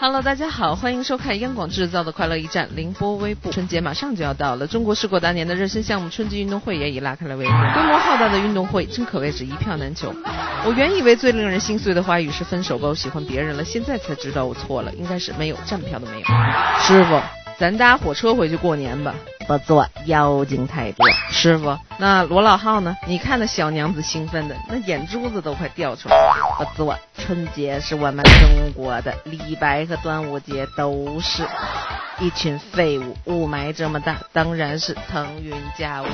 Hello，大家好，欢迎收看央广制造的快乐驿站凌波微步。春节马上就要到了，中国试过当年的热身项目春季运动会也已拉开了帷幕。规模浩大的运动会真可谓是一票难求。我原以为最令人心碎的话语是分手吧，我喜欢别人了。现在才知道我错了，应该是没有站票的没有。师傅，咱搭火车回去过年吧。不坐，妖精太多。师傅，那罗老号呢？你看那小娘子兴奋的，那眼珠子都快掉出来了。不坐，春节是我们中国的，李白和端午节都是。一群废物，雾霾这么大，当然是腾云驾雾了。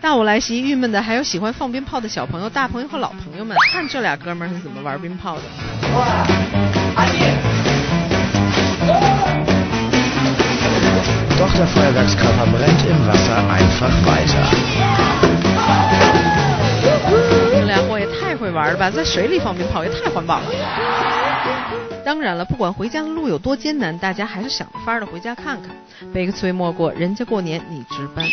大雾来袭，郁闷的还有喜欢放鞭炮的小朋友、大朋友和老朋友们。看这俩哥们儿是怎么玩鞭炮的。Doch der Feuerwerkskörper brennt im Wasser einfach weiter. 这俩货也太会玩了吧，在水里放鞭炮也太环保了。当然了，不管回家的路有多艰难，大家还是想着法儿的回家看看。悲催莫过人家过年你值班。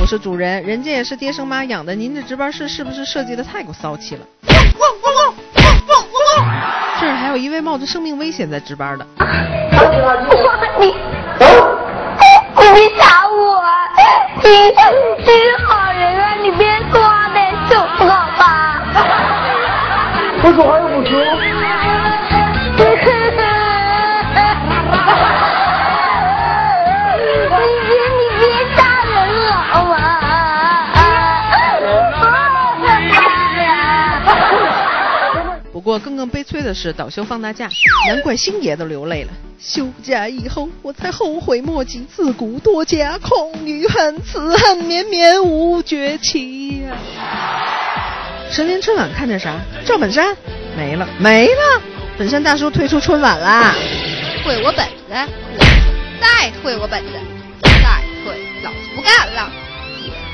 我说主人，人家也是爹生妈养的，您这值班室是不是设计的太过骚气了？这儿还有一位冒着生命危险在值班的。不？过更更悲催的是，导修放大假，难怪星爷都流泪了。休假以后，我才后悔莫及，自古多假空余恨，此恨绵绵无绝期呀、神联春晚看见啥？赵本山没了，没了！本山大叔退出春晚啦。退我本子，再退我本子，再退老子不干了。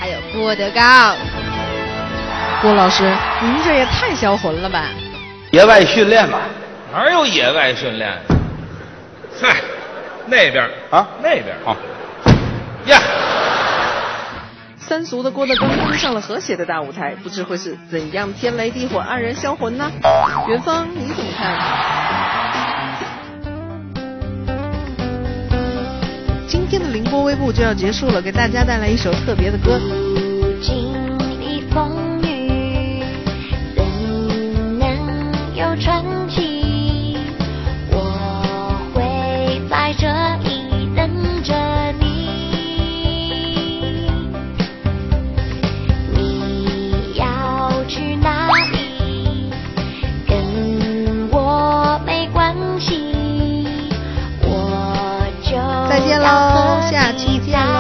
还有郭德纲，郭老师，您这也太销魂了吧！野外训练吧，哪有野外训练？嗨，那边啊那边好呀，三俗的郭德纲登上了和谐的大舞台，不知会是怎样天雷地火黯然销魂呢？元芳，你怎么看？今天的凌波微步就要结束了，给大家带来一首特别的歌。再见喽，下期见喽。